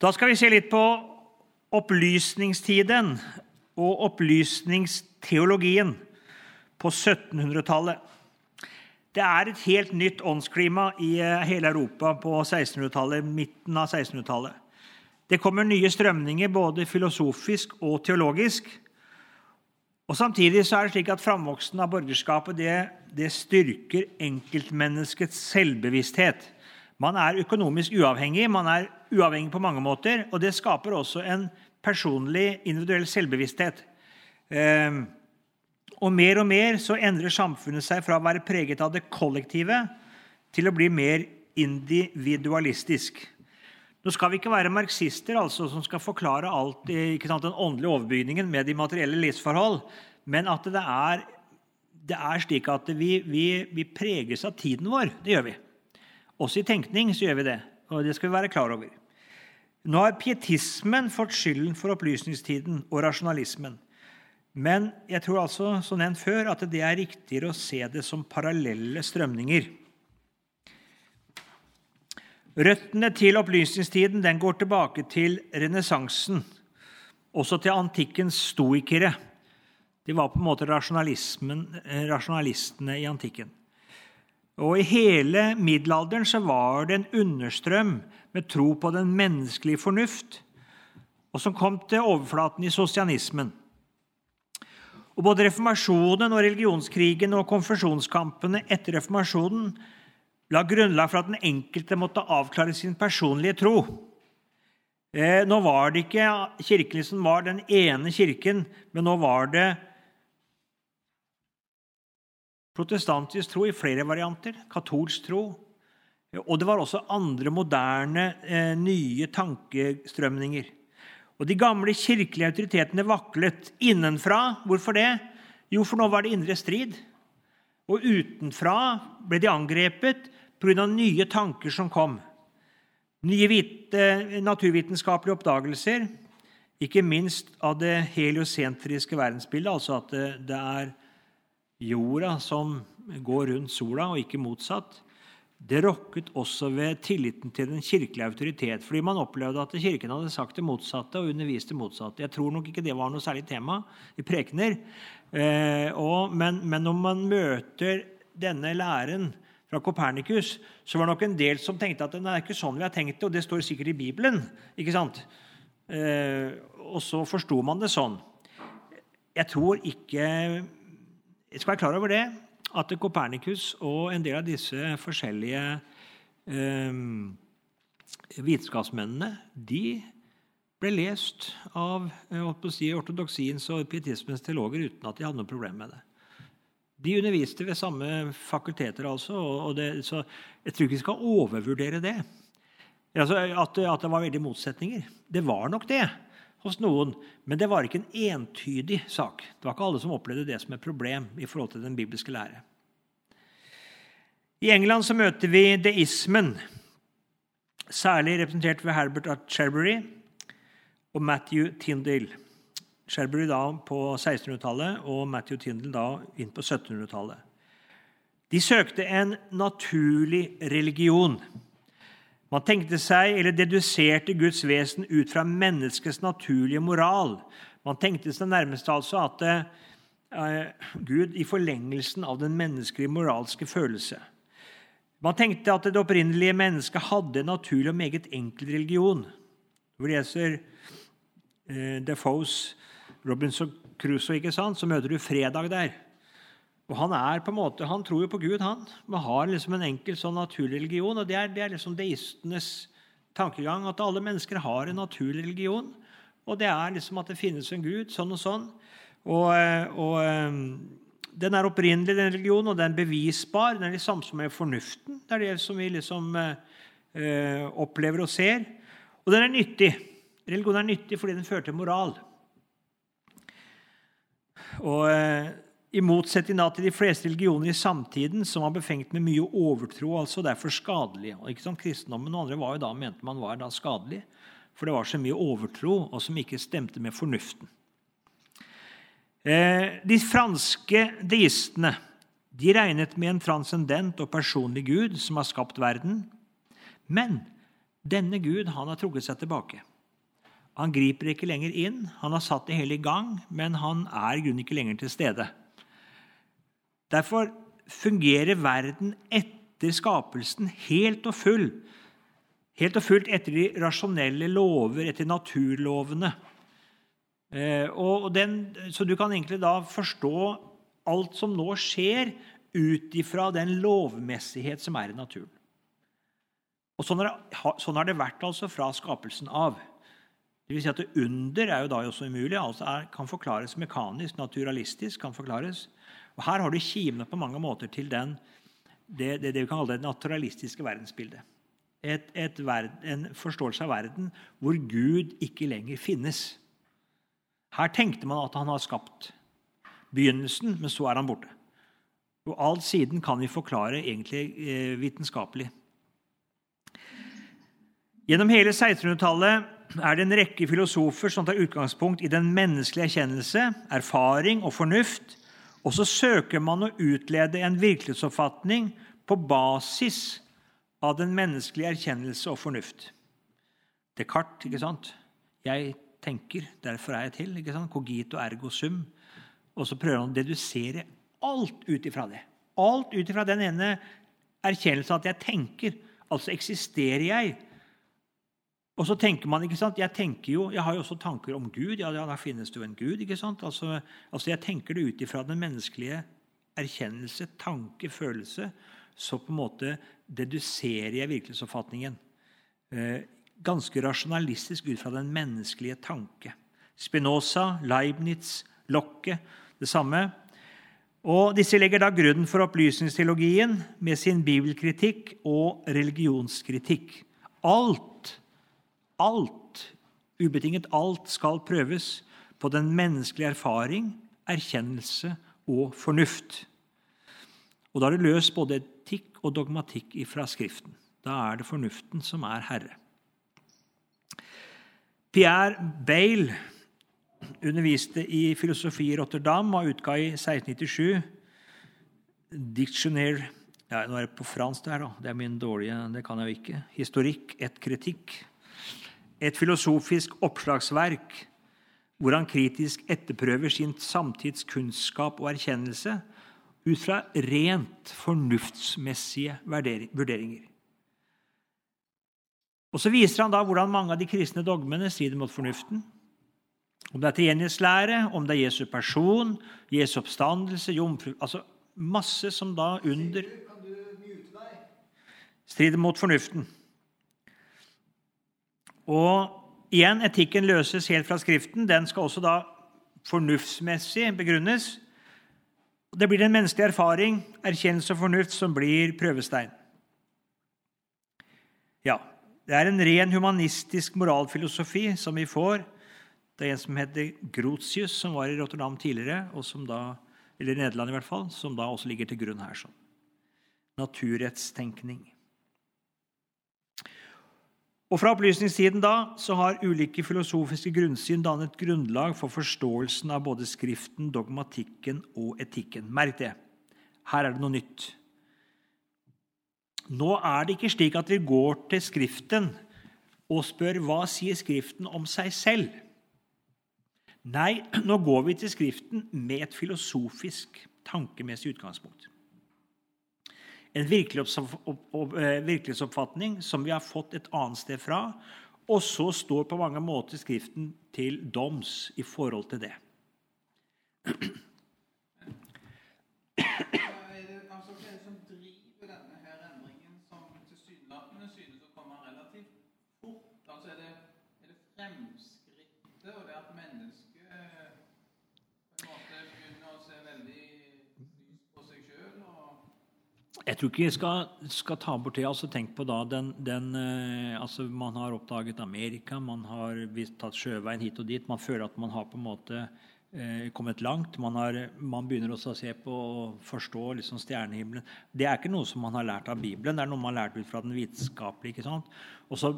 Da skal vi se litt på opplysningstiden og opplysningsteologien på 1700-tallet. Det er et helt nytt åndsklima i eh, hele Europa på 1600-tallet, midten av 1600-tallet. Det kommer nye strømninger både filosofisk og teologisk. Og Samtidig så er det slik at framvoksten av borgerskapet det, det styrker enkeltmenneskets selvbevissthet. Man er økonomisk uavhengig, man er uavhengig på mange måter, og det skaper også en personlig, individuell selvbevissthet. Eh, og mer og mer så endrer samfunnet seg fra å være preget av det kollektive til å bli mer individualistisk. Nå skal vi ikke være marxister altså, som skal forklare alt sant, den åndelige overbygningen med de materielle livsforhold, men at det er, det er slik at vi, vi, vi, preges av tiden vår. Det gjør vi. Også i tenkning så gjør vi det, og det skal vi være klar over. Nå har pietismen fått skylden for opplysningstiden og rasjonalismen. Men jeg tror altså, som nevnt før, at det er riktigere å se det som parallelle strømninger. Røttene til opplysningstiden den går tilbake til renessansen, også til antikkens stoikere. De var på en måte eh, rasjonalistene i antikken. Og I hele middelalderen så var det en understrøm med tro på den menneskelige fornuft, og som kom til overflaten i sosianismen. Og Både reformasjonen og religionskrigen og konfesjonskampene etter reformasjonen la grunnlag for at den enkelte måtte avklare sin personlige tro. Eh, nå var det ikke kirken som var den ene kirken, men nå var det protestantisk tro i flere varianter, katolsk tro. Og det var også andre moderne, eh, nye tankestrømninger. Og De gamle kirkelige autoritetene vaklet innenfra. Hvorfor det? Jo, for nå var det indre strid. Og utenfra ble de angrepet pga. nye tanker som kom. Nye vite, naturvitenskapelige oppdagelser, ikke minst av det heliosentriske verdensbildet, altså at det, det er jorda som går rundt sola, og ikke motsatt. Det rokket også ved tilliten til den kirkelige autoritet, fordi man opplevde at Kirken hadde sagt det motsatte og undervist det motsatte. Jeg tror nok ikke det var noe særlig tema i prekener. Eh, og, men, men, når man møter denne læren fra Kopernikus, så var det nok en del som tenkte at det er ikke sånn vi har tenkt det, og det står sikkert i Bibelen. ikke sant? Eh, og så forsto man det sånn. Jeg tror ikke Jeg skal være klar over det, at Kopernikus og en del av disse forskjellige eh, vitenskapsmennene de ble lest av si, ortodoksiens og pietismens teologer uten at de hadde noe problem med det. De underviste ved samme fakulteter, altså. og det, så Jeg tror ikke vi skal overvurdere det. Altså, at, at, det var veldig motsetninger. Det var nok det hos noen, men det var ikke en entydig sak. Det var ikke alle som opplevde det som et problem i forhold til den bibelske lære. I England så møter vi deismen, særlig representert ved Herbert Cherbury og Matthew Tindal. Sherbury da på 1600-tallet og Matthew Tindal da inn på 1700-tallet. De søkte en naturlig religion. Man tenkte seg, eller deduserte Guds vesen ut fra menneskets naturlige moral. Man tenkte seg nærmest altså at eh, Gud i forlengelsen av den menneskelige moralske følelse. Man tenkte at det opprinnelige mennesket hadde en naturlig og meget enkel religion. Vi leser eh, Defoes Robinson Crusoe, ikke sant, så møter du fredag der. Og Han er på en måte, han tror jo på Gud, han. Men har liksom en enkel sånn naturlig religion. og Det er, det er liksom deistenes tankegang at alle mennesker har en naturlig religion. Og det er liksom at det finnes en Gud, sånn og sånn. Og, og Den er opprinnelig, den religionen, og den er bevisbar. Den er i samsvar med fornuften. Det er det som vi liksom eh, opplever og ser. Og den er nyttig. Religion er nyttig fordi den fører til moral. Og eh, I motsetning til de fleste religioner i samtiden som var befengt med mye overtro, altså derfor skadelig. Og ikke som Kristendommen og andre var jo da, mente man var da skadelig, for det var så mye overtro og som ikke stemte med fornuften. Eh, de franske deistene de regnet med en transcendent og personlig gud som har skapt verden. Men Denne Gud han har trukket seg tilbake. Han griper ikke lenger inn. Han har satt det hele i gang, men han er i grunnen ikke lenger til stede. Derfor fungerer verden etter skapelsen helt og full. Helt og fullt etter de rasjonelle lover, etter naturlovene. Eh, den, så du kan egentlig da forstå alt som nå skjer, ut ifra den lovmessighet som er i naturen. Og Sånn har, sånn har det vært altså fra skapelsen av. Det vil si at Under er jo da også umulig. altså er, Kan forklares mekanisk, naturalistisk. kan forklares. Og Her har du kimene på mange måter til den, det, det, det, vi kan kalle det naturalistiske verdensbildet. Et, et verd, en forståelse av verden hvor Gud ikke lenger finnes. Her tenkte man at han har skapt begynnelsen, men så er han borte. Og Alt siden kan vi forklare egentlig eh, vitenskapelig. Gjennom hele 1600-tallet er det en rekke filosofer som tar utgangspunkt i den menneskelige erkjennelse, erfaring og fornuft, og så søker man å utlede en virkelighetsoppfatning på basis av den menneskelige erkjennelse og fornuft. Descartes, ikke sant? Jeg tenker, derfor er jeg til. ikke sant? Cogito ergo sum. Og så prøver han å dedusere alt ut ifra det. Alt ut ifra den ene erkjennelsen at jeg tenker. Altså eksisterer jeg og så tenker man ikke sant, Jeg tenker jo, jeg har jo også tanker om Gud. Ja, da finnes det jo en Gud. ikke sant? Altså, altså Jeg tenker det ut ifra den menneskelige erkjennelse, tanke, følelse. Så på en måte deduserer jeg virkelighetsoppfatningen. Eh, ganske rasjonalistisk ut fra den menneskelige tanke. Spinoza, Leibniz, Locke det samme. Og Disse legger da grunnen for opplysningsteologien med sin bibelkritikk og religionskritikk. Alt alt, ubetinget alt, skal prøves på den menneskelige erfaring, erkjennelse og fornuft. Og Da er det løst både etikk og dogmatikk fra Skriften. Da er det fornuften som er herre. Pierre Bale underviste i filosofi i Rotterdam og utga i 1697 Dictionnaire ja, Nå er det på fransk, det her, da. Det er min dårlige Det kan jeg jo ikke. Historikk et kritikk et filosofisk oppslagsverk hvor han kritisk etterprøver sin samtids kunnskap og erkjennelse ut fra rent fornuftsmessige vurderinger. Og Så viser han da hvordan mange av de kristne dogmene strider mot fornuften. Om det er tilgjengelighetslære, om det er Jesu person, Jesu oppstandelse jomfru, altså Masse som da under strider mot fornuften. Og igjen, etikken løses helt fra Skriften. Den skal også da fornuftsmessig begrunnes. Det blir en menneskelig erfaring, erkjennelse og fornuft, som blir prøvestein. Ja, det er en ren humanistisk moralfilosofi som vi får. Det er en som heter Grotius, som var i Rotterdam tidligere, da, eller Nederland i hvert fall, som da også ligger til grunn her. Sånn. Naturrettstenkning. Og Fra opplysningstiden da så har ulike filosofiske grunnsyn dannet grunnlag for forståelsen av både Skriften, dogmatikken og etikken. Merk det. Her er det noe nytt. Nå er det ikke slik at vi går til Skriften og spør hva sier Skriften om seg selv. Nei, nå går vi til Skriften med et filosofisk, tankemessig utgangspunkt. En eh, virkelighetsoppfatning som vi har fått et annet sted fra. Og så står på mange måter Skriften til doms i forhold til det. Jeg tror ikke jeg skal, skal ta bort det. altså Tenk på da den, den eh, altså Man har oppdaget Amerika, man har tatt sjøveien hit og dit. Man føler at man har på en måte eh, kommet langt. Man, har, man, begynner også å se på og forstå liksom stjernehimmelen. Det er ikke noe som man har lært av Bibelen, det er noe man har lært ut fra den vitenskapelige. ikke sant? Og så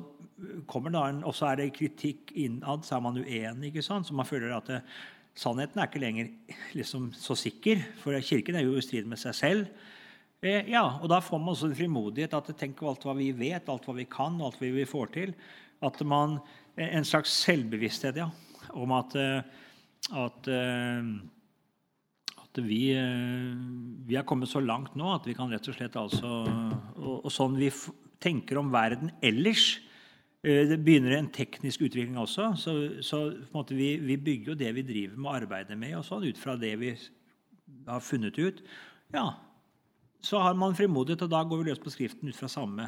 kommer da en, og så er det kritikk innad, så er man uenig. ikke sant? Så man føler at det, sannheten er ikke lenger liksom så sikker, for Kirken er jo i strid med seg selv. Eh, ja, og da får man også en frimodighet at tenk på alt hva vi vet, alt hva vi kan, alt hva vi får til. At man, En slags selvbevissthet ja, om at, at, at vi, vi har kommet så langt nå at vi kan rett og slett altså Og, og sånn vi tenker om verden ellers, Eh, det begynner en teknisk utvikling også. Så, så vi, vi, bygger jo det vi driver med og arbeider med, og sånn, ut fra det vi har funnet ut. Ja, så har man frimodighet, og da går vi løs på Skriften ut fra samme,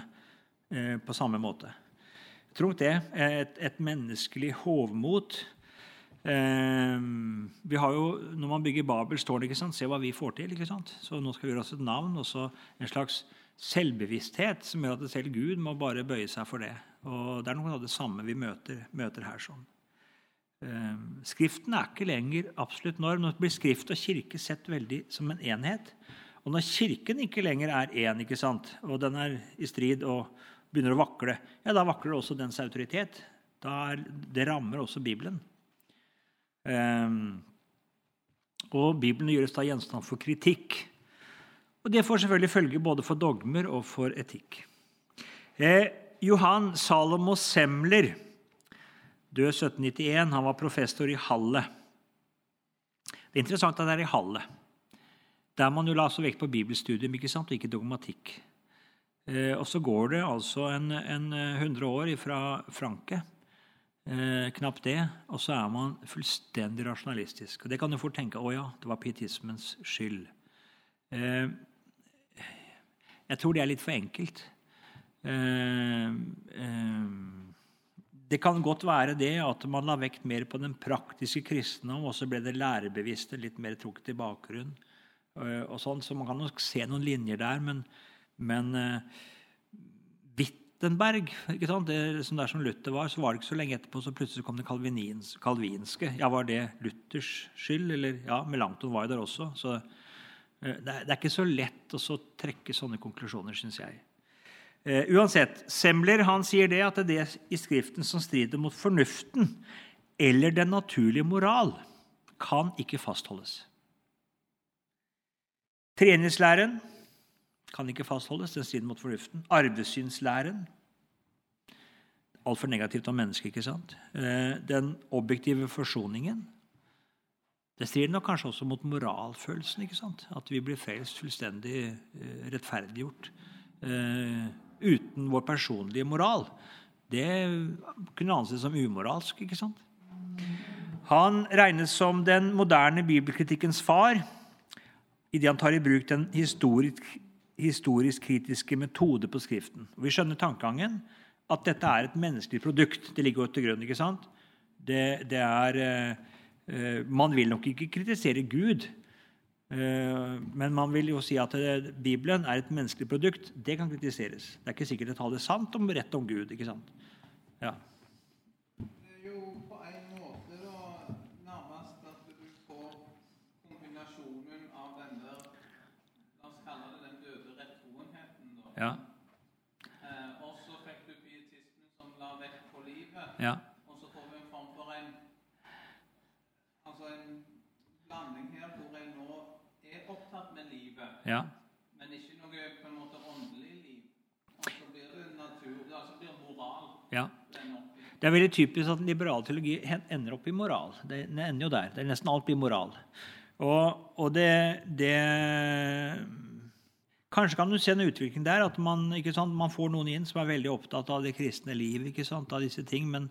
eh, på samme måte. Jeg det er et, et menneskelig hovmot. Eh, vi har jo, Når man bygger Babels tårn, se hva vi får til. ikke sant? Så nå skal vi gjøre oss et navn. og en slags selvbevissthet som gjør at selv Gud må bare bøye seg for det. Og Det er noe av det samme vi møter, møter her. sånn. Skriften er ikke lenger absolutt norm. Nå blir Skrift og kirke sett veldig som en enhet. Og når Kirken ikke lenger er én, ikke sant, og den er i strid og begynner å vakle, ja, da vakler også dens autoritet. Er, det rammer også Bibelen. Um, og Bibelen gjøres da gjenstand for kritikk. Og Det får selvfølgelig følge både for dogmer og for etikk. Eh, Johan Salomo Semler, død 1791, han var professor i Halle. Det er interessant at det er i Halle. Der man jo la så vekt på bibelstudium ikke sant, og ikke dogmatikk. Eh, og så går det altså en, en 100 år fra Franke, eh, knapt det, og så er man fullstendig rasjonalistisk. Og Det kan du fort tenke å ja, det var pietismens skyld. Eh, jeg tror det er litt for enkelt. Eh, eh, det kan godt være det at man la vekt mer på den praktiske kristendom, og så ble det lærebevisste litt mer trukket i bakgrunnen. Eh, og sånn, Så man kan nok se noen linjer der, men, men Wittenberg ikke sant? Det, som der som Luther var, så var det ikke så lenge etterpå så plutselig kom det kalvinske. Ja, Var det Luthers skyld? Eller, ja, Melanchthon var jo der også. så det er, det er ikke så lett å trekke sånne konklusjoner, syns jeg. Uh, uansett, Semler han sier det at det er det i Skriften som strider mot fornuften eller den naturlige moral, kan ikke fastholdes. Treningslæren kan ikke fastholdes, den strider mot fornuften. Arvesynslæren altfor negativt om mennesket. ikke sant? Uh, den objektive forsoningen det strider nok kanskje også mot moralfølelsen. ikke sant? At vi blir frelst fullstendig uh, rettferdiggjort uten vår personlige moral, det kunne anses som umoralsk. ikke sant? Han regnes som den moderne bibelkritikkens far idet han tar i bruk den historisk-kritiske metode på Skriften. Og vi skjønner tankegangen at dette er et menneskelig produkt. Det ligger jo til grunn. ikke sant? Det, det er, eh, man vil nok ikke kritisere Gud Eh, men man vil jo si at Bibelen er et menneskelig produkt. Det kan kritiseres. Det er ikke sikkert det taler sant om rett om Gud. ikke sant? Ja. Det er jo på en måte da nærmest at du får kombinasjonen av den der La oss kalle det den døde rettroenheten. da. Ja. Eh, og så fikk du pietismen som la vekt på livet. Ja. Ja. Men ikke noe på en måte åndelig liv. Og så blir det natur, altså blir moral. Ja. Det er veldig typisk at liberal teologi ender opp i moral. Det, ender jo der. Det er Nesten alt blir moral. Og, og det, det, Kanskje kan du se en utvikling der, at man, sant, man, får noen inn som er veldig opptatt av det kristne liv, av disse ting, men,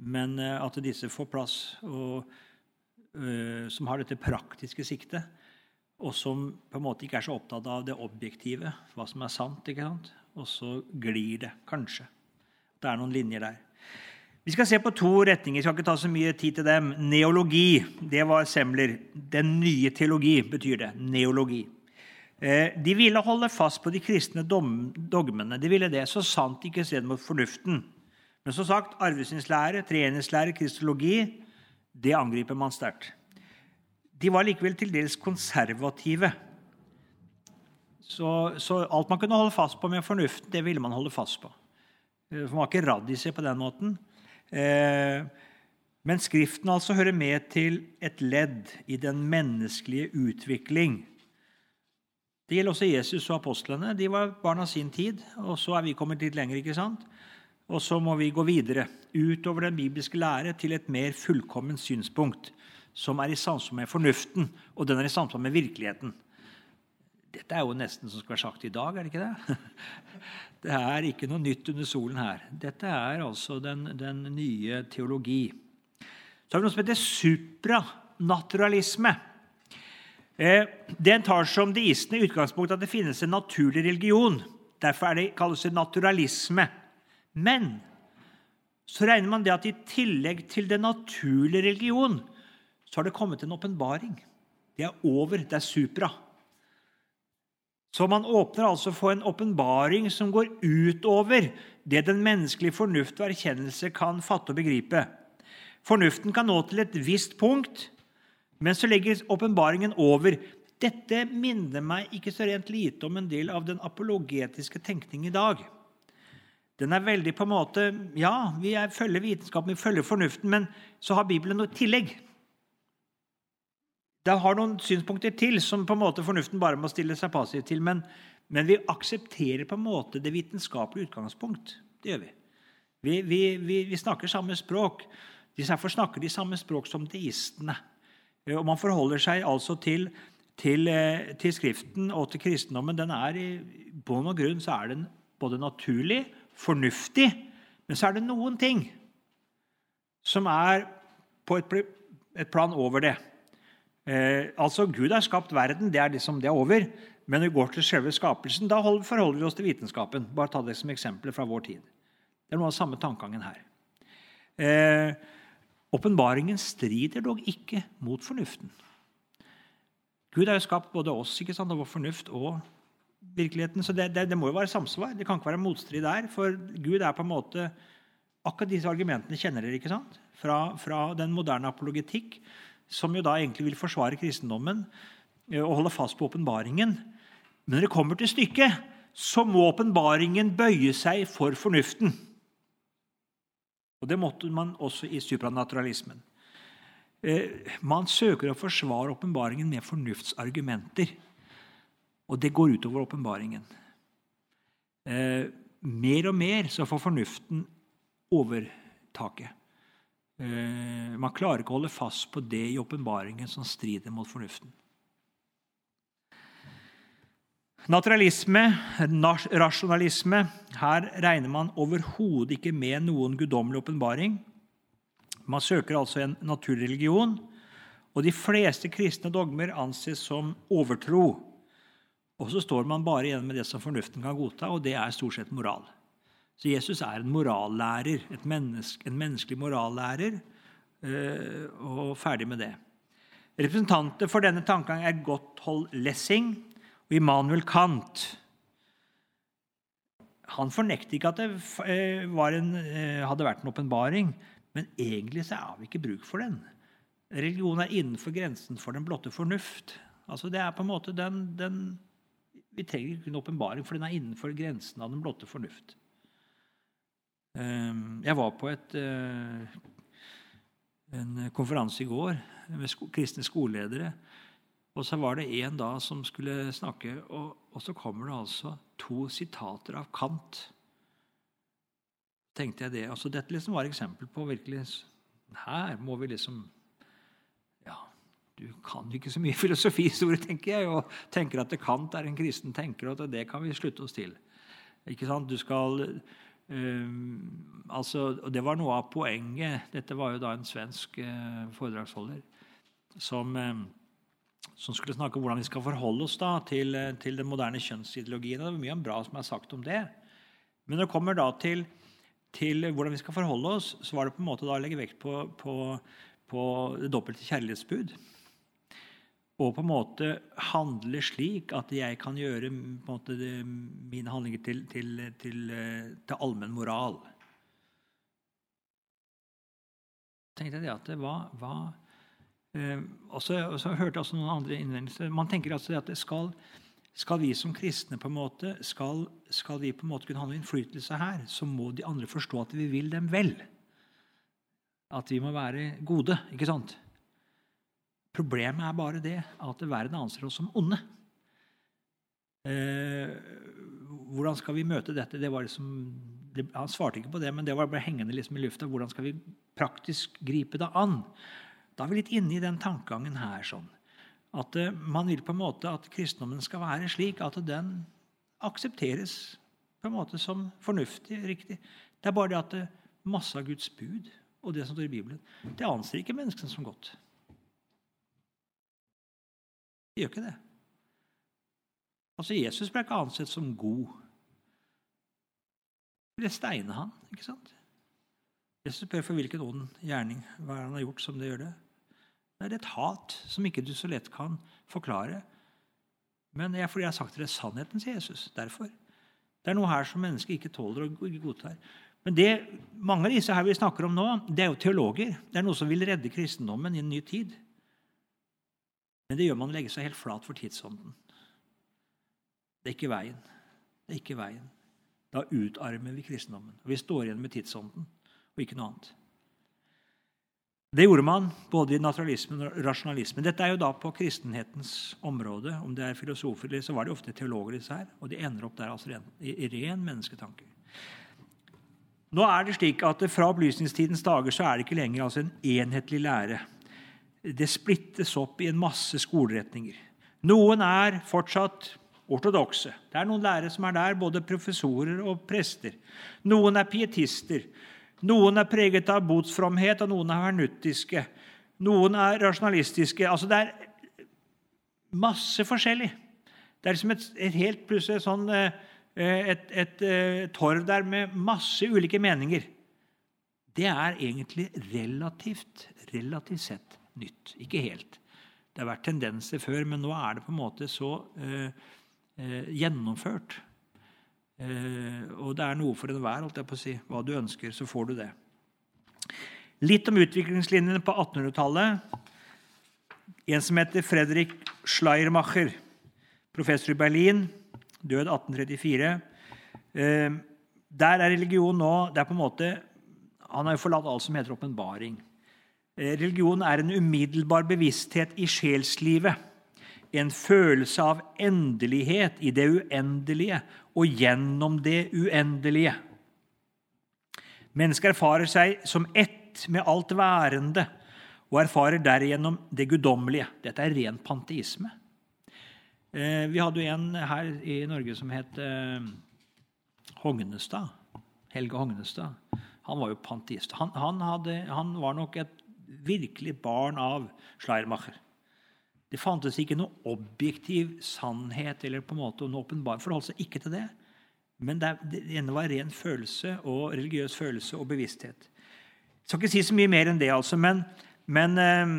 men, eh, at disse får plass, og, øh, som har dette praktiske siktet og som på en måte ikke er så opptatt av det objektive, hva som er sant. ikke sant? Og så glir det, kanskje. Det er noen linjer der. Vi skal se på to retninger. Jeg skal ikke ta så mye tid til dem. Neologi, det var Semler. Den nye teologi betyr det. Neologi. Eh, de ville holde fast på de kristne dogmene. De ville det så sant ikke stred mot fornuften. Men som sagt, arvesynslære, treenighetslære, kristologi, det angriper man sterkt. De var likevel til dels konservative. Så, så, alt man kunne holde fast på med fornuften, det ville man holde fast på. For man var ikke radiser på den måten. Eh, men Skriften altså hører med til et ledd i den menneskelige utvikling. Det gjelder også Jesus og apostlene. De var barn av sin tid, og så er vi kommet litt lenger. ikke sant? Og så må vi gå videre, utover den bibelske lære, til et mer fullkomment synspunkt, som er i samsvar med fornuften, og den er i samsvar med virkeligheten. Dette er jo nesten som skal være sagt i dag, er det ikke det? Det er ikke noe nytt under solen her. Dette er altså den, den nye teologi. Så har vi noe som heter supranaturalisme. Eh, den tar som deistene utgangspunkt at det finnes en naturlig religion. Derfor er det, kalles det naturalisme. Men så regner man det at i tillegg til den naturlige religion, så har det kommet en åpenbaring. Det er over. Det er supra. Så man åpner altså for en åpenbaring som går utover det den menneskelige fornuft og erkjennelse kan fatte og begripe. Fornuften kan nå til et visst punkt, men så legger åpenbaringen over. Dette minner meg ikke så rent lite om en del av den apologetiske tenkning i dag. Den er veldig på en måte Ja, vi er, følger vitenskapen, vi følger fornuften, men så har Bibelen noe tillegg. Det har noen synspunkter til som på en måte fornuften bare må stille seg passiv til. Men, men vi aksepterer på en måte det vitenskapelige utgangspunkt. Det gjør vi. Vi, vi, vi, vi snakker samme språk. Derfor snakker de samme språk som deistene. Eh, og Man forholder seg altså til, til, eh, til Skriften og til kristendommen. Den er I bunn og grunn så er den både naturlig, fornuftig, men så er det noen ting som er på et, et plan over det. Eh, altså, Gud har skapt verden, det er liksom det er over. Men når vi går til selve skapelsen, da forholder vi oss til vitenskapen. Bare ta det som eksempel fra vår tid. Det er noe av samme tankegangen her. Eh, Åpenbaringen strider dog ikke mot fornuften. Gud har jo skapt både oss ikke sant, og vår fornuft og virkeligheten. Så det, det, det, må jo være samsvar. Det kan ikke være motstrid der. For Gud er på en måte Akkurat disse argumentene kjenner dere ikke sant? Fra, fra den moderne apologetikk, som jo da egentlig vil forsvare kristendommen eh, og holde fast på åpenbaringen. Men når det kommer til stykket, så må åpenbaringen bøye seg for fornuften. Og Det måtte man også i supranaturalismen. Eh, man søker å forsvare åpenbaringen med fornuftsargumenter. Og det går utover åpenbaringen. Eh, mer og mer så får fornuften overtaket. Eh, man klarer ikke å holde fast på det i åpenbaringen som strider mot fornuften. Naturalisme, rasjonalisme Her regner man overhodet ikke med noen guddommelig åpenbaring. Man søker altså en naturreligion, og de fleste kristne dogmer anses som overtro. Og så står man bare igjen med det som fornuften kan godta, og det er stort sett moral. Så Jesus er en morallærer, menneske, en menneskelig morallærer, eh, og ferdig med det. Representanter for denne tankegangen er Gotthold Lessing Immanuel Kant. Han fornekter ikke at det eh, en, eh, hadde vært en åpenbaring, men egentlig så har vi ikke bruk for den. Religion er innenfor grensen for den blotte fornuft. Altså det er på en måte den, den Vi trenger ikke en åpenbaring, for den er innenfor grensen av den blotte fornuft. Ehm, jeg var på et, eh, en konferanse i går med kristne skoleledere. Og så var det en da som skulle snakke, og, og så kommer det altså to sitater av Kant. tenkte jeg det. Altså, dette liksom var eksempel på virkelig Her må vi liksom Ja, du kan jo ikke så mye filosofihistorie, tenker jeg, og tenker at Kant er en kristen tenker, og at det kan vi slutte oss til. Ikke sant? Du skal Um, altså, og Det var noe av poenget. Dette var jo da en svensk uh, foredragsholder som, um, som, skulle snakke om hvordan vi skal forholde oss da til, til den moderne kjønnsideologien. Det var mye bra som er sagt om det. Men når det kommer da til, til, hvordan vi skal forholde oss, så var det på en måte da å legge vekt på, på, på det dobbelte kjærlighetsbud og på en måte handle slik at jeg kan gjøre måte, mine handlinger til, til, til, til allmenn moral. tenkte jeg at det var, var så også, også hørte jeg også noen andre innvendelser. Man tenker altså at det skal, skal vi som kristne på en måte, skal, skal vi på en måte kunne ha noen innflytelse her, så må de andre forstå at vi vil dem vel. At vi må være gode. ikke sant? Problemet er bare det at verden anser oss som onde. Eh, hvordan skal vi møte dette? Det liksom, det, han svarte ikke på det, men det var bare hengende liksom i lufta. Hvordan skal vi praktisk gripe det an? Da er vi litt inne i den tankegangen her. sånn. At eh, man vil på en måte at kristendommen skal være slik at den aksepteres på en måte som fornuftig, riktig. Det er bare det at det, masse av Guds bud og det som står i Bibelen, det anser ikke menneskene som godt. De gjør ikke det. Altså, Jesus ble ikke ansett som god. De ville steine han, ikke sant? Jesus spør for hvilken ånd gjerning hva han har gjort som det gjør det. Det er et hat som ikke du så lett kan forklare. Men det er fordi jeg har sagt dere sannheten, sier Jesus. Derfor. Det er noe her som mennesket ikke tåler og godtar. Men det, mange av disse her vi snakker om nå, det er jo teologer. Det er noe som vil redde kristendommen i en ny tid. Men det gjør man å legge seg helt flat for tidsånden. Det er ikke veien. Det er ikke veien. Da utarmer vi kristendommen. Og vi står igjen med tidsånden og ikke noe annet. Det gjorde man både i naturalismen og rasjonalismen. Dette er jo da på kristenhetens område. Om det er filosofer, så var det ofte teologer, disse her. Og de ender opp der altså i, i ren mennesketanke. Nå er det slik at Fra opplysningstidens dager så er det ikke lenger altså en enhetlig lære. Det splittes opp i en masse skoleretninger. Noen er fortsatt ortodokse. Det er noen lærere som er der, både professorer og prester. Noen er pietister. Noen er preget av botsfromhet, og noen er hernuttiske. Noen er rasjonalistiske. Altså, det er masse forskjellig. Det er liksom et, et helt plutselig sånn eh, Eh, et, et, et eh, torv der med masse ulike meninger. Det er egentlig relativt, relativt sett nytt. Ikke helt. Det har vært tendenser før, men nå er det på en måte så eh, gjennomført. Eh, og det er noe for enhver. holdt jeg på å si. Hva du ønsker, så får du det. Litt om utviklingslinjene på 1800-tallet. En som heter Fredrik Schleiermacher, professor i Berlin død 1834. Eh, der er religion nå det er på en måte, Han har jo forlatt alt som heter åpenbaring. Eh, religion er en umiddelbar bevissthet i sjelslivet. En følelse av endelighet i det uendelige og gjennom det uendelige. Mennesket erfarer seg som ett med alt værende og erfarer derigjennom det guddommelige. Dette er ren panteisme. Eh, vi hadde jo en her i Norge som het eh, Hognestad. Helge Hognestad. Han var jo panteist. Han, han, hadde, han var nok et virkelig barn av Schleiermacher. Det fantes ikke noe objektiv sannhet eller på en måte noe åpenbar. Forholdt seg ikke til det. Men det, ene var ren følelse og religiøs følelse og bevissthet. Jeg skal ikke si så mye mer enn det, altså, men, men eh,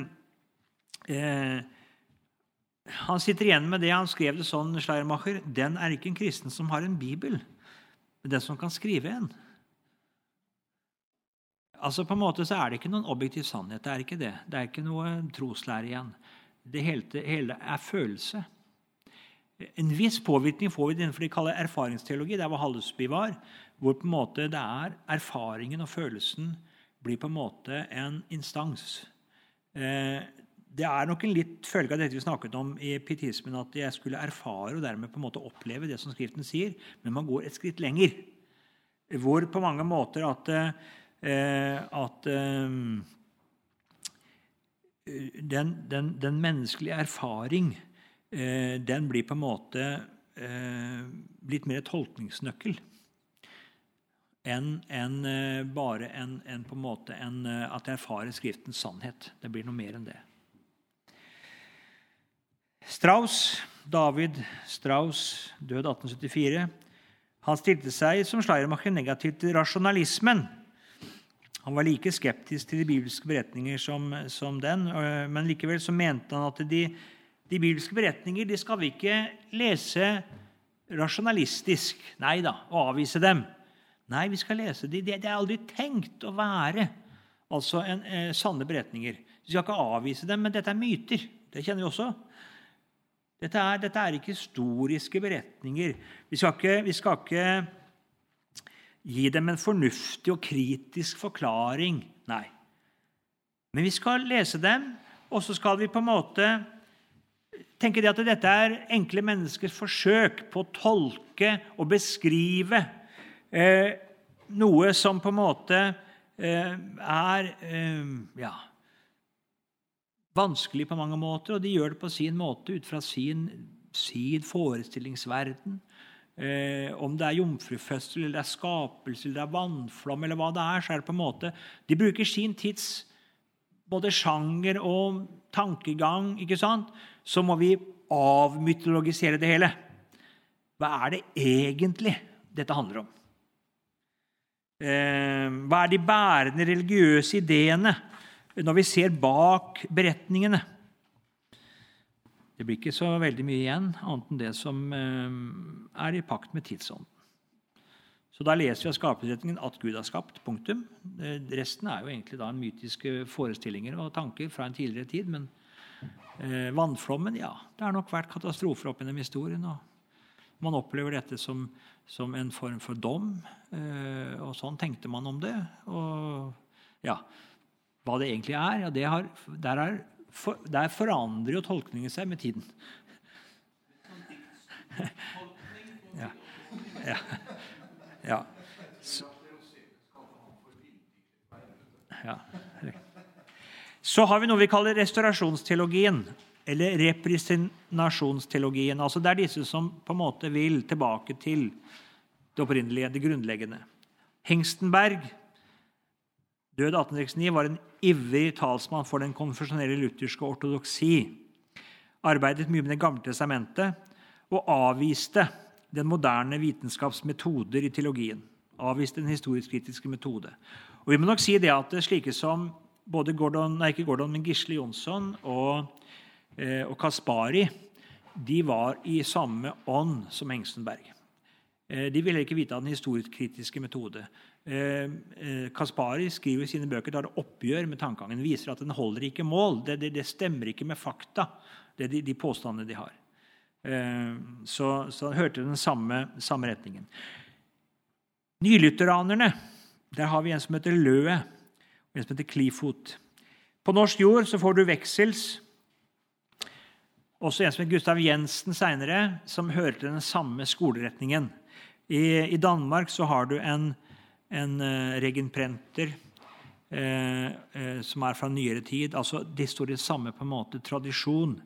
eh, han sitter igjen med det. Han skrev det sånn, Schleiermacher. Den er ikke en kristen som har en bibel, men den som kan skrive en. Altså På en måte så er det ikke noen objektiv sannhet. Det er ikke det. Det er ikke noe troslære igjen. Det hele, er følelse. En viss påvirkning får vi innenfor det de kaller erfaringsteologi. Det er hva Hallesby var. Hvor på en måte det er erfaringen og følelsen blir på en måte en instans. Eh, det er nok en litt følge av dette vi snakket om i pietismen, at jeg skulle erfare og dermed på en måte oppleve det som Skriften sier, men man går et skritt lenger. Hvor på mange måter at, eh, at eh, den, den, den, menneskelige erfaring eh, den blir på en måte eh, litt mer tolkningsnøkkel enn en, eh, bare en, en, på en måte en, eh, at jeg erfarer Skriftens sannhet. Det blir noe mer enn det. Strauss, David Strauss, død 1874, han stilte seg som Schleiermacher negativt til rasjonalismen. Han var like skeptisk til de bibelske beretninger som, som den, men likevel så mente han at de, de bibelske beretninger de skal vi ikke lese rasjonalistisk. Nei da, og avvise dem. Nei, vi skal lese dem. Det er aldri tenkt å være altså en, eh, sanne beretninger. Vi skal ikke avvise dem, men dette er myter. Det kjenner vi også. Dette er, dette er ikke historiske beretninger. Vi skal ikke, vi skal ikke gi dem en fornuftig og kritisk forklaring. Nei. Men vi skal lese dem, og så skal vi på en måte tenke det at dette er enkle menneskers forsøk på å tolke og beskrive eh, noe som på en måte eh, er eh, ja, vanskelig på mange måter, og de gjør det på sin måte ut fra sin, sin forestillingsverden. Eh, om det er jomfrufødsel, eller det er skapelse, eller det er vannflom, eller hva det er, så er det på en måte De bruker sin tids både sjanger og tankegang, ikke sant? Så må vi avmytologisere det hele. Hva er det egentlig dette handler om? Eh, hva er de bærende religiøse ideene når vi ser bak beretningene? Det blir ikke så veldig mye igjen, annet enn det som eh, er i pakt med tidsånden. Så Da leser vi av skapelsesretningen at Gud har skapt. punktum. Eh, resten er jo egentlig da en mytiske forestillinger og tanker fra en tidligere tid. Men eh, vannflommen, ja, det har nok vært katastrofer opp gjennom historien. og Man opplever dette som, som en form for dom, og sånn tenkte man om det. Og ja, hva det egentlig er, ja, det har, der, er, for, der forandrer jo tolkningen seg med tiden. ja. ja. Ja. Så, ja. Så har vi noe vi kaller restaurasjonsteologien. Eller representasjonsteologien. Altså det er disse som på en måte vil tilbake til det opprinnelige, det grunnleggende. Hengstenberg, død 1869, var en ivrig talsmann for den konfesjonelle lutherske ortodoksi. Arbeidet mye med Det gamle testamentet og avviste den moderne vitenskapsmetoder i teologien. Avviste den historisk-kritiske metode. Og vi må nok si det at slike som både Gordon, nei, ikke Gordon, men Gisle Jonsson og, eh, og Kaspari de var i samme ånd som Engstenberg. Eh, de ville ikke vite av den historisk-kritiske metode. Eh, eh, Kaspari skriver i sine bøker tar oppgjør med tankegangen. Viser at den holder ikke mål. Det, det, det stemmer ikke med fakta, det de, de påstandene de har. Eh, så, så han hørte den samme, samme retningen. Nylutheranerne der har vi en som heter Løe, og en som heter Klifot. På norsk jord så får du veksels. Også en som heter Gustav Jensen seinere, som hørte den samme skoleretningen. I, i Danmark så har du en, en uh, regenprenter uh, uh, som er fra nyere tid. Altså, De står i samme på en måte tradisjon.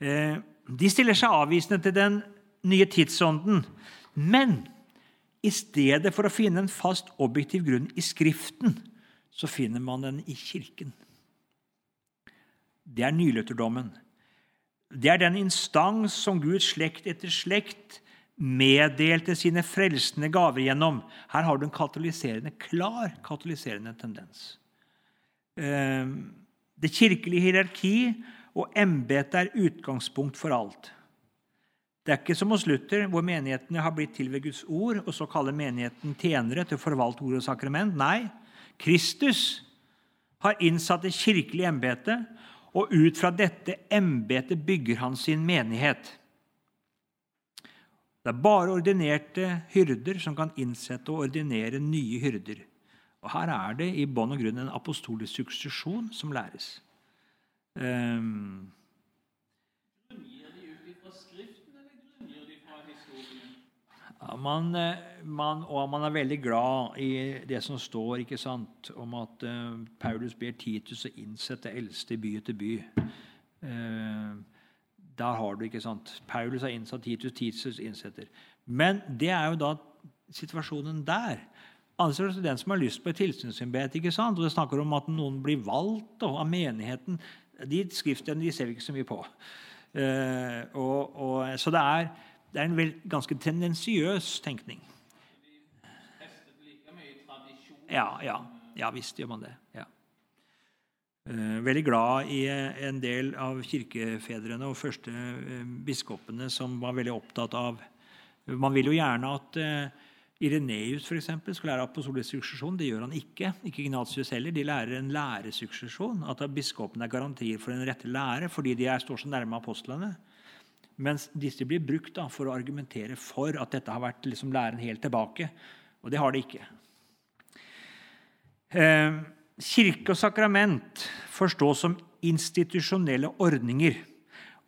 De stiller seg avvisende til den nye tidsånden. Men i stedet for å finne en fast, objektiv grunn i Skriften, så finner man den i Kirken. Det er nylutherdommen. Det er den instans som Guds slekt etter slekt meddelte sine frelsende gaver gjennom. Her har du en katalyserende, klar katalyserende tendens. Ehm, det kirkelige hierarki og embetet er utgangspunkt for alt. Det er ikke som hos Luther, hvor menighetene har blitt til ved Guds ord, og så kaller menigheten tjenere til å forvalte ord og sakrament. Nei, Kristus har innsatt det kirkelige embetet, og ut fra dette embetet bygger han sin menighet. Det er bare ordinerte hyrder som kan innsette og ordinere nye hyrder. Og Her er det i bånn og grunn en apostolisk suksesjon som læres. Um, man, eh, man, og man er veldig glad i det som står ikke sant, om at uh, Paulus ber Titus å innsette eldste by etter by. Uh, der har du, ikke sant, Paulus har innsatt Titus, Titus innsetter. Men det er jo da situasjonen der. Altså det er den som har lyst på et tilsynsembete. Og det snakker om at noen blir valgt av menigheten. De skriftene de ser vi ikke så mye på. Uh, og, og, så det er, det er en vel, ganske tendensiøs tenkning. Ja, ja, ja visst gjør man det. Ja. Uh, veldig glad i uh, en del av kirkefedrene og første biskopene som var veldig opptatt av Man vil jo gjerne at Ireneus for eksempel, skal lære apostolisk suksesjon. Det gjør han ikke. Ikke Ignatius heller. De lærer en læresuksesjon. At biskopene er garantier for den rette lære fordi de er, står så nærme apostlene. Mens disse blir brukt da, for å argumentere for at dette har vært liksom, læren helt tilbake. Og det har det ikke. Eh, kirke og sakrament forstås som institusjonelle ordninger.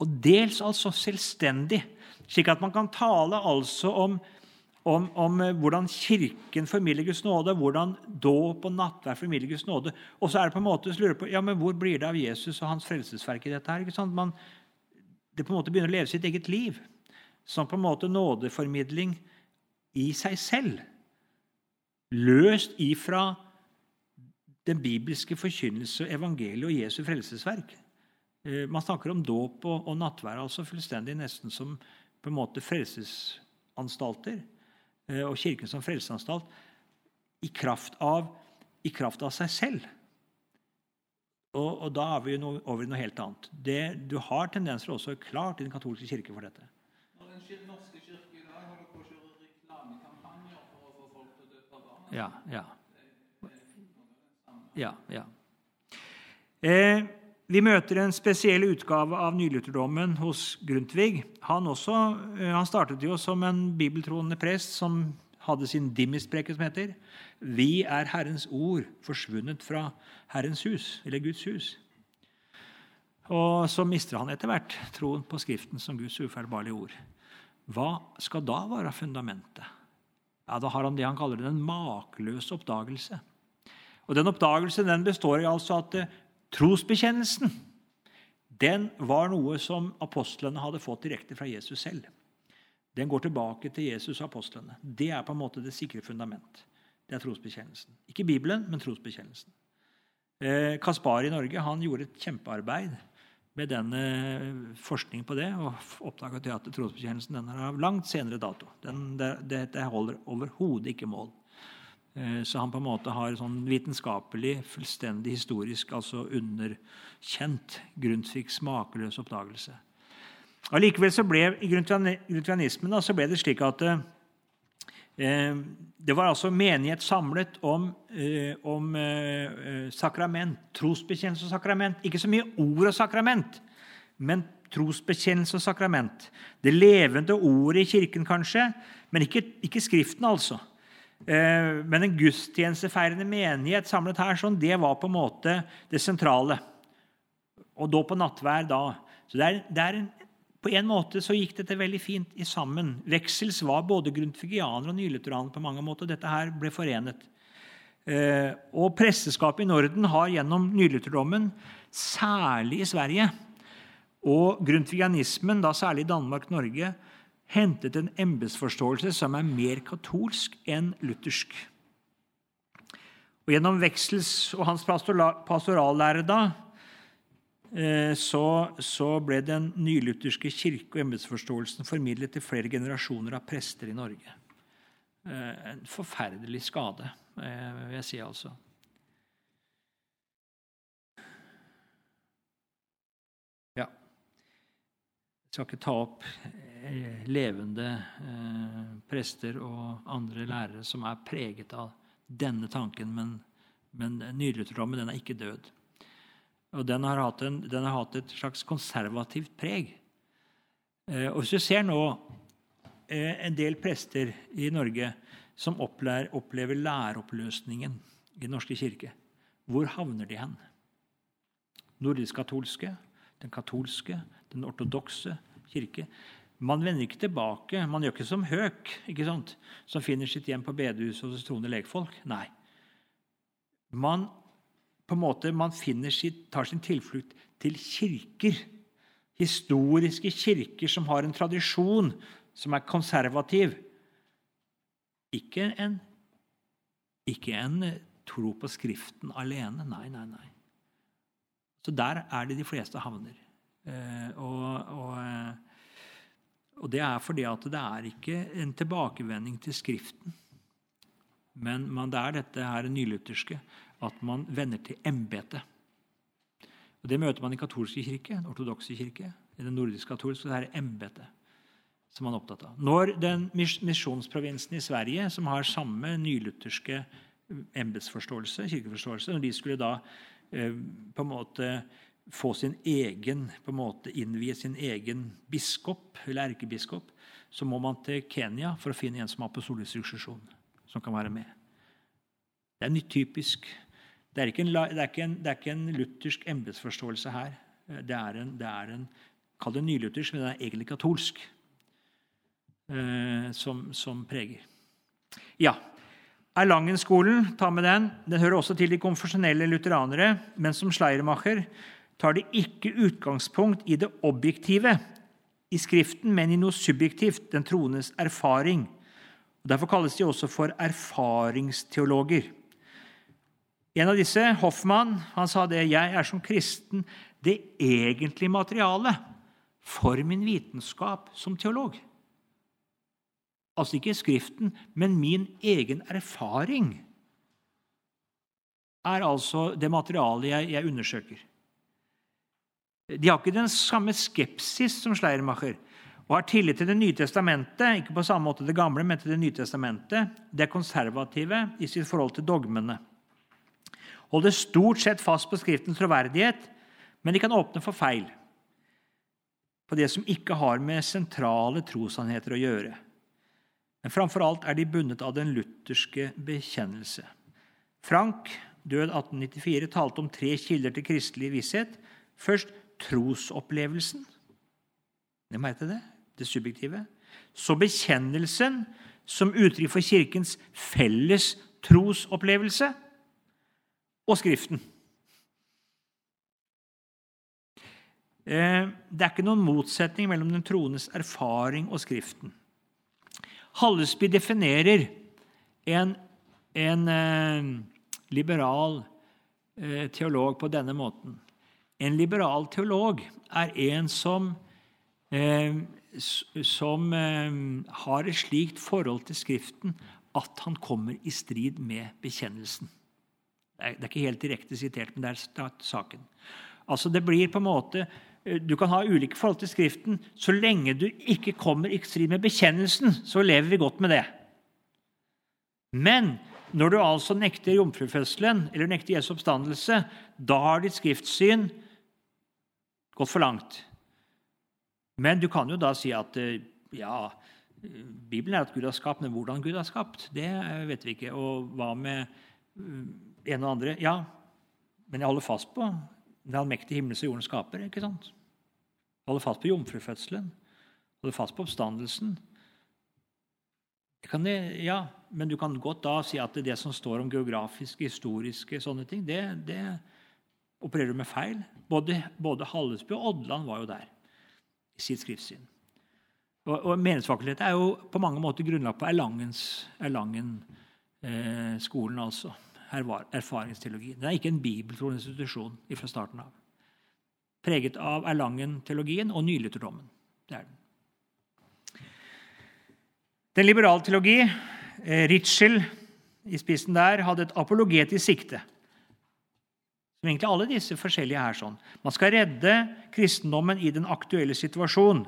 og dels altså selvstendig. Slik at man kan tale altså om, om, om eh, hvordan Kirken formidler Guds nåde, hvordan dåp og nattverd formidler Guds nåde. Og så er det på en måte så lurer på, ja, men hvor blir det av Jesus og hans frelsesverk i dette? her? Ikke sant? Man, det på en måte begynner å leve sitt eget liv. Som på en måte nådeformidling i seg selv. Løst ifra den bibelske forkynnelse, evangeliet og Jesu frelsesverk. Eh, man snakker om dåp og, og nattvær altså fullstendig nesten som på en måte frelsesanstalter. Eh, og Kirken som frelsesanstalt i kraft av, i kraft av seg selv. Og, og, da er vi noe, over i noe helt annet. Det, du har tendenser også klart i den katolske kirke for dette. Når den norske kirke i dag holder på å kjøre reklamekampanjer for å få folk til å døpe barna Ja, ja. Ja, ja. Eh, vi møter en spesiell utgave av nylutherdommen hos Grundtvig. Han, også, eh, han startet jo som en bibeltroende prest som hadde sin dimmispreke som heter 'Vi er Herrens ord forsvunnet fra Herrens hus', eller Guds hus. Og så mister han etter hvert troen på Skriften som Guds ufeilbarlige ord. Hva skal da være fundamentet? Ja, Da har han det han kaller den makeløse oppdagelse. Og Den oppdagelsen den består i altså at eh, trosbekjennelsen den var noe som apostlene hadde fått direkte fra Jesus selv. Den går tilbake til Jesus og apostlene. Det er på en måte det sikre fundament. Det er trosbekjennelsen. Ikke Bibelen, men trosbekjennelsen. Eh, Kaspar i Norge han gjorde et kjempearbeid med denne forskningen på det, og oppdaget at trosbekjennelsen den er av langt senere dato. Den, det, det holder overhodet ikke mål. Eh, så han på en måte har sånn vitenskapelig, fullstendig historisk altså underkjent Grundtvigs makeløse oppdagelse. Allikevel så ble i grundtvianismen så ble det slik at eh, det var altså menighet samlet om, eh, om eh, sakrament, trosbekjennelse og sakrament. Ikke så mye ord og sakrament, men trosbekjennelse og sakrament. Det levende ordet i Kirken, kanskje, men ikke, ikke Skriften, altså. Eh, men en gudstjenestefeirende menighet samlet her, sånn, det var på en måte det sentrale. Og da på nattvær da. Så det er, det er en, På en måte så gikk dette veldig fint i sammen. Veksels var både grundtvigianer og nylutheraner på mange måter. Dette her ble forenet. Eh, og presteskapet i Norden har gjennom nylutherdommen, særlig i Sverige, og grundtvigianismen, da særlig i Danmark-Norge, hentet en embetsforståelse som er mer katolsk enn luthersk. Og Gjennom Veksels og hans pastorallære da, eh, så, så, ble den nylutherske kirke- og embetsforståelsen formidlet til flere generasjoner av prester i Norge. Eh, en forferdelig skade, eh, vil jeg si altså. Ja. Jeg skal ikke ta opp levende eh, prester og andre lærere som er preget av denne tanken, men, men den er ikke død. Og den har, en, den har, hatt et slags konservativt preg. Eh, og Hvis du ser nå en del prester i Norge som opplever, opplever læreoppløsningen i Den norske kirke, hvor havner de hen? Nordisk-katolske, den katolske, den ortodokse kirke. Man vender ikke tilbake. Man gjør ikke som Høk, ikke sant? som finner sitt hjem på bedehuset hos troende lekfolk. Nei. Man, på en måte, man sitt, tar sin tilflukt til kirker. Historiske kirker som har en tradisjon som er konservativ. Ikke en, ikke en tro på Skriften alene. Nei, nei, nei. Så der er det de fleste havner. Eh, og, og eh, og Det er fordi at det er ikke en tilbakevending til Skriften. Men man, det er dette her nylutherske, at man vender til embetet. Og Det møter man i katolske kirke, den ortodokse kirke, i den nordiske katolske. Det er embetet som man er opptatt av. Når den misjonsprovinsen i Sverige, som har samme nylutherske embetsforståelse, kirkeforståelse, når de skulle da eh, på en måte få sin egen, på en måte innvie sin egen biskop, eller erkebiskop, så må man til Kenya for å finne en som har apostolisk suksesjon, som kan være med. Det er nytt typisk. Det er ikke en, det er ikke en, det er ikke en luthersk embetsforståelse her. Det er en, det er en kall det nyluthersk, men det er egentlig katolsk, eh, som, som preger. Ja, Erlangen-skolen, ta med den. Den hører også til de konfesjonelle lutheranere, men som Schleiermacher tar de ikke utgangspunkt i det objektive i Skriften, men i noe subjektivt, den troendes erfaring. Derfor kalles de også for erfaringsteologer. En av disse, Hoffmann, han sa det jeg er som kristen det egentlige materialet for min vitenskap som teolog. Altså ikke Skriften, men min egen erfaring er altså det materialet jeg, jeg undersøker. De har ikke den samme skepsis som Schleiermacher og har tillit til Det nye testamentet, ikke på samme måte det gamle, men til Det nye testamentet. De er konservative i sitt forhold til dogmene. Holder stort sett fast på Skriftens troverdighet, men de kan åpne for feil på det som ikke har med sentrale trossannheter å gjøre. Men framfor alt er de bundet av den lutherske bekjennelse. Frank, død 1894, talte om tre kilder til kristelig visshet. Først trosopplevelsen. Det må hete det? Det subjektive. Så bekjennelsen som uttrykk for Kirkens felles trosopplevelse. Og Skriften. Eh, det er ikke noen motsetning mellom den troendes erfaring og Skriften. Hallesby definerer en, en eh, liberal eh, teolog på denne måten. En liberal teolog er en som, eh, som eh, har et slikt forhold til Skriften at han kommer i strid med bekjennelsen. Det er, ikke helt direkte sitert, men det er saken. Altså Det blir på en måte eh, Du kan ha ulike forhold til Skriften. Så lenge du ikke kommer i strid med bekjennelsen, så lever vi godt med det. Men når du altså nekter jomfrufødselen eller nekter Jesu oppstandelse, da har ditt skriftsyn gått for langt. Men du kan jo da si at eh, ja, Bibelen er at Gud har skapt, men hvordan Gud har skapt, det vet vi ikke. Og hva med eh, en og andre? Ja, men jeg holder fast på den allmektige himmelen som jorden skaper. ikke sant? Jeg holder fast på jomfrufødselen. Holder fast på oppstandelsen. Det, ja, men du kan godt da si at det som står om geografiske, historiske sånne ting, det, det opererer med feil. Både, både Hallesby og Odland var jo der i sitt skriftsyn. Og, og Meningsfakultetet er jo på mange måter grunnlagt på Erlangen-skolen, eh, altså. Her var erfaringsteologi. Den er ikke en bibeltroende institusjon fra starten av. Preget av Erlangen-teologien og nylytterdommen. Det er den. Den liberale teologi, eh, Ritschel i spissen der, hadde et apologetisk sikte. Som egentlig alle disse forskjellige er sånn. Man skal redde kristendommen i den aktuelle situasjonen.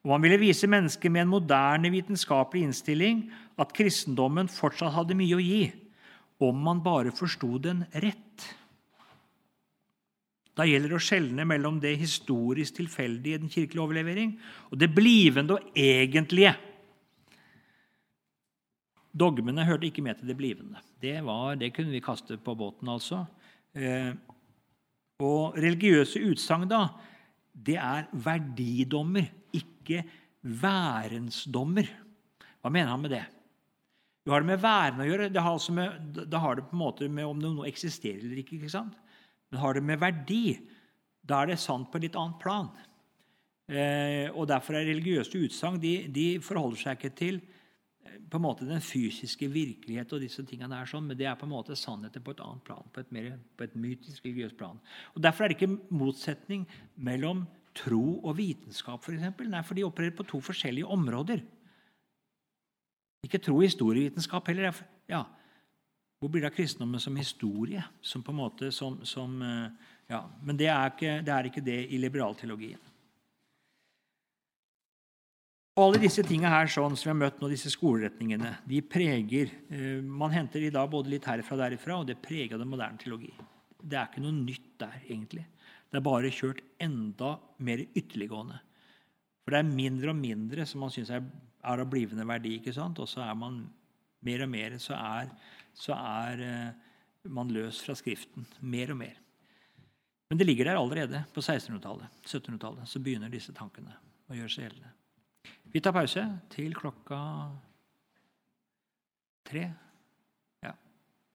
Og man ville vise mennesker med en moderne vitenskapelig innstilling at kristendommen fortsatt hadde mye å gi, om man bare forsto den rett. Da gjelder det å skjelne mellom det historisk tilfeldige i den kirkelige overlevering og det blivende og egentlige. Dogmene hørte ikke med til det blivende. Det, var, det kunne vi kaste på båten, altså. Eh, og religiøse utsagn, da, det er verdidommer, ikke værensdommer. Hva mener han med det? Du har det med væren å gjøre. Det har, altså med, det har det på en måte med om noe eksisterer eller ikke. ikke sant? Men har det med verdi, da er det sant på et litt annet plan. Eh, og Derfor er religiøse utsagn de, de forholder seg ikke til på en måte den fysiske virkelighet og disse tingene er sånn, men det er på en måte sannheten på et annet plan, på et, mer, på et mytisk religiøst plan. Og Derfor er det ikke motsetning mellom tro og vitenskap, f.eks. For Nei, for de opererer på to forskjellige områder. Ikke tro og historievitenskap heller. Ja, hvor blir det av kristendommen som historie? Som på en måte som, som eh, ja, Men det er, ikke, det er ikke det i liberalteologien. Og alle disse tingene her, sånn som vi har møtt nå, disse skoleretningene, de preger eh, Man henter i dag både litt herfra og derifra, og det preger den moderne teologi. Det er ikke noe nytt der, egentlig. Det er bare kjørt enda mer ytterliggående. For det er mindre og mindre som man syns er, av blivende verdi. ikke sant? Og så er man mer og mer så er, så er eh, man løs fra Skriften. Mer og mer. Men det ligger der allerede på 1600-tallet. 1700-tallet så begynner disse tankene å gjøre seg gjeldende. Vi tar pause til klokka tre.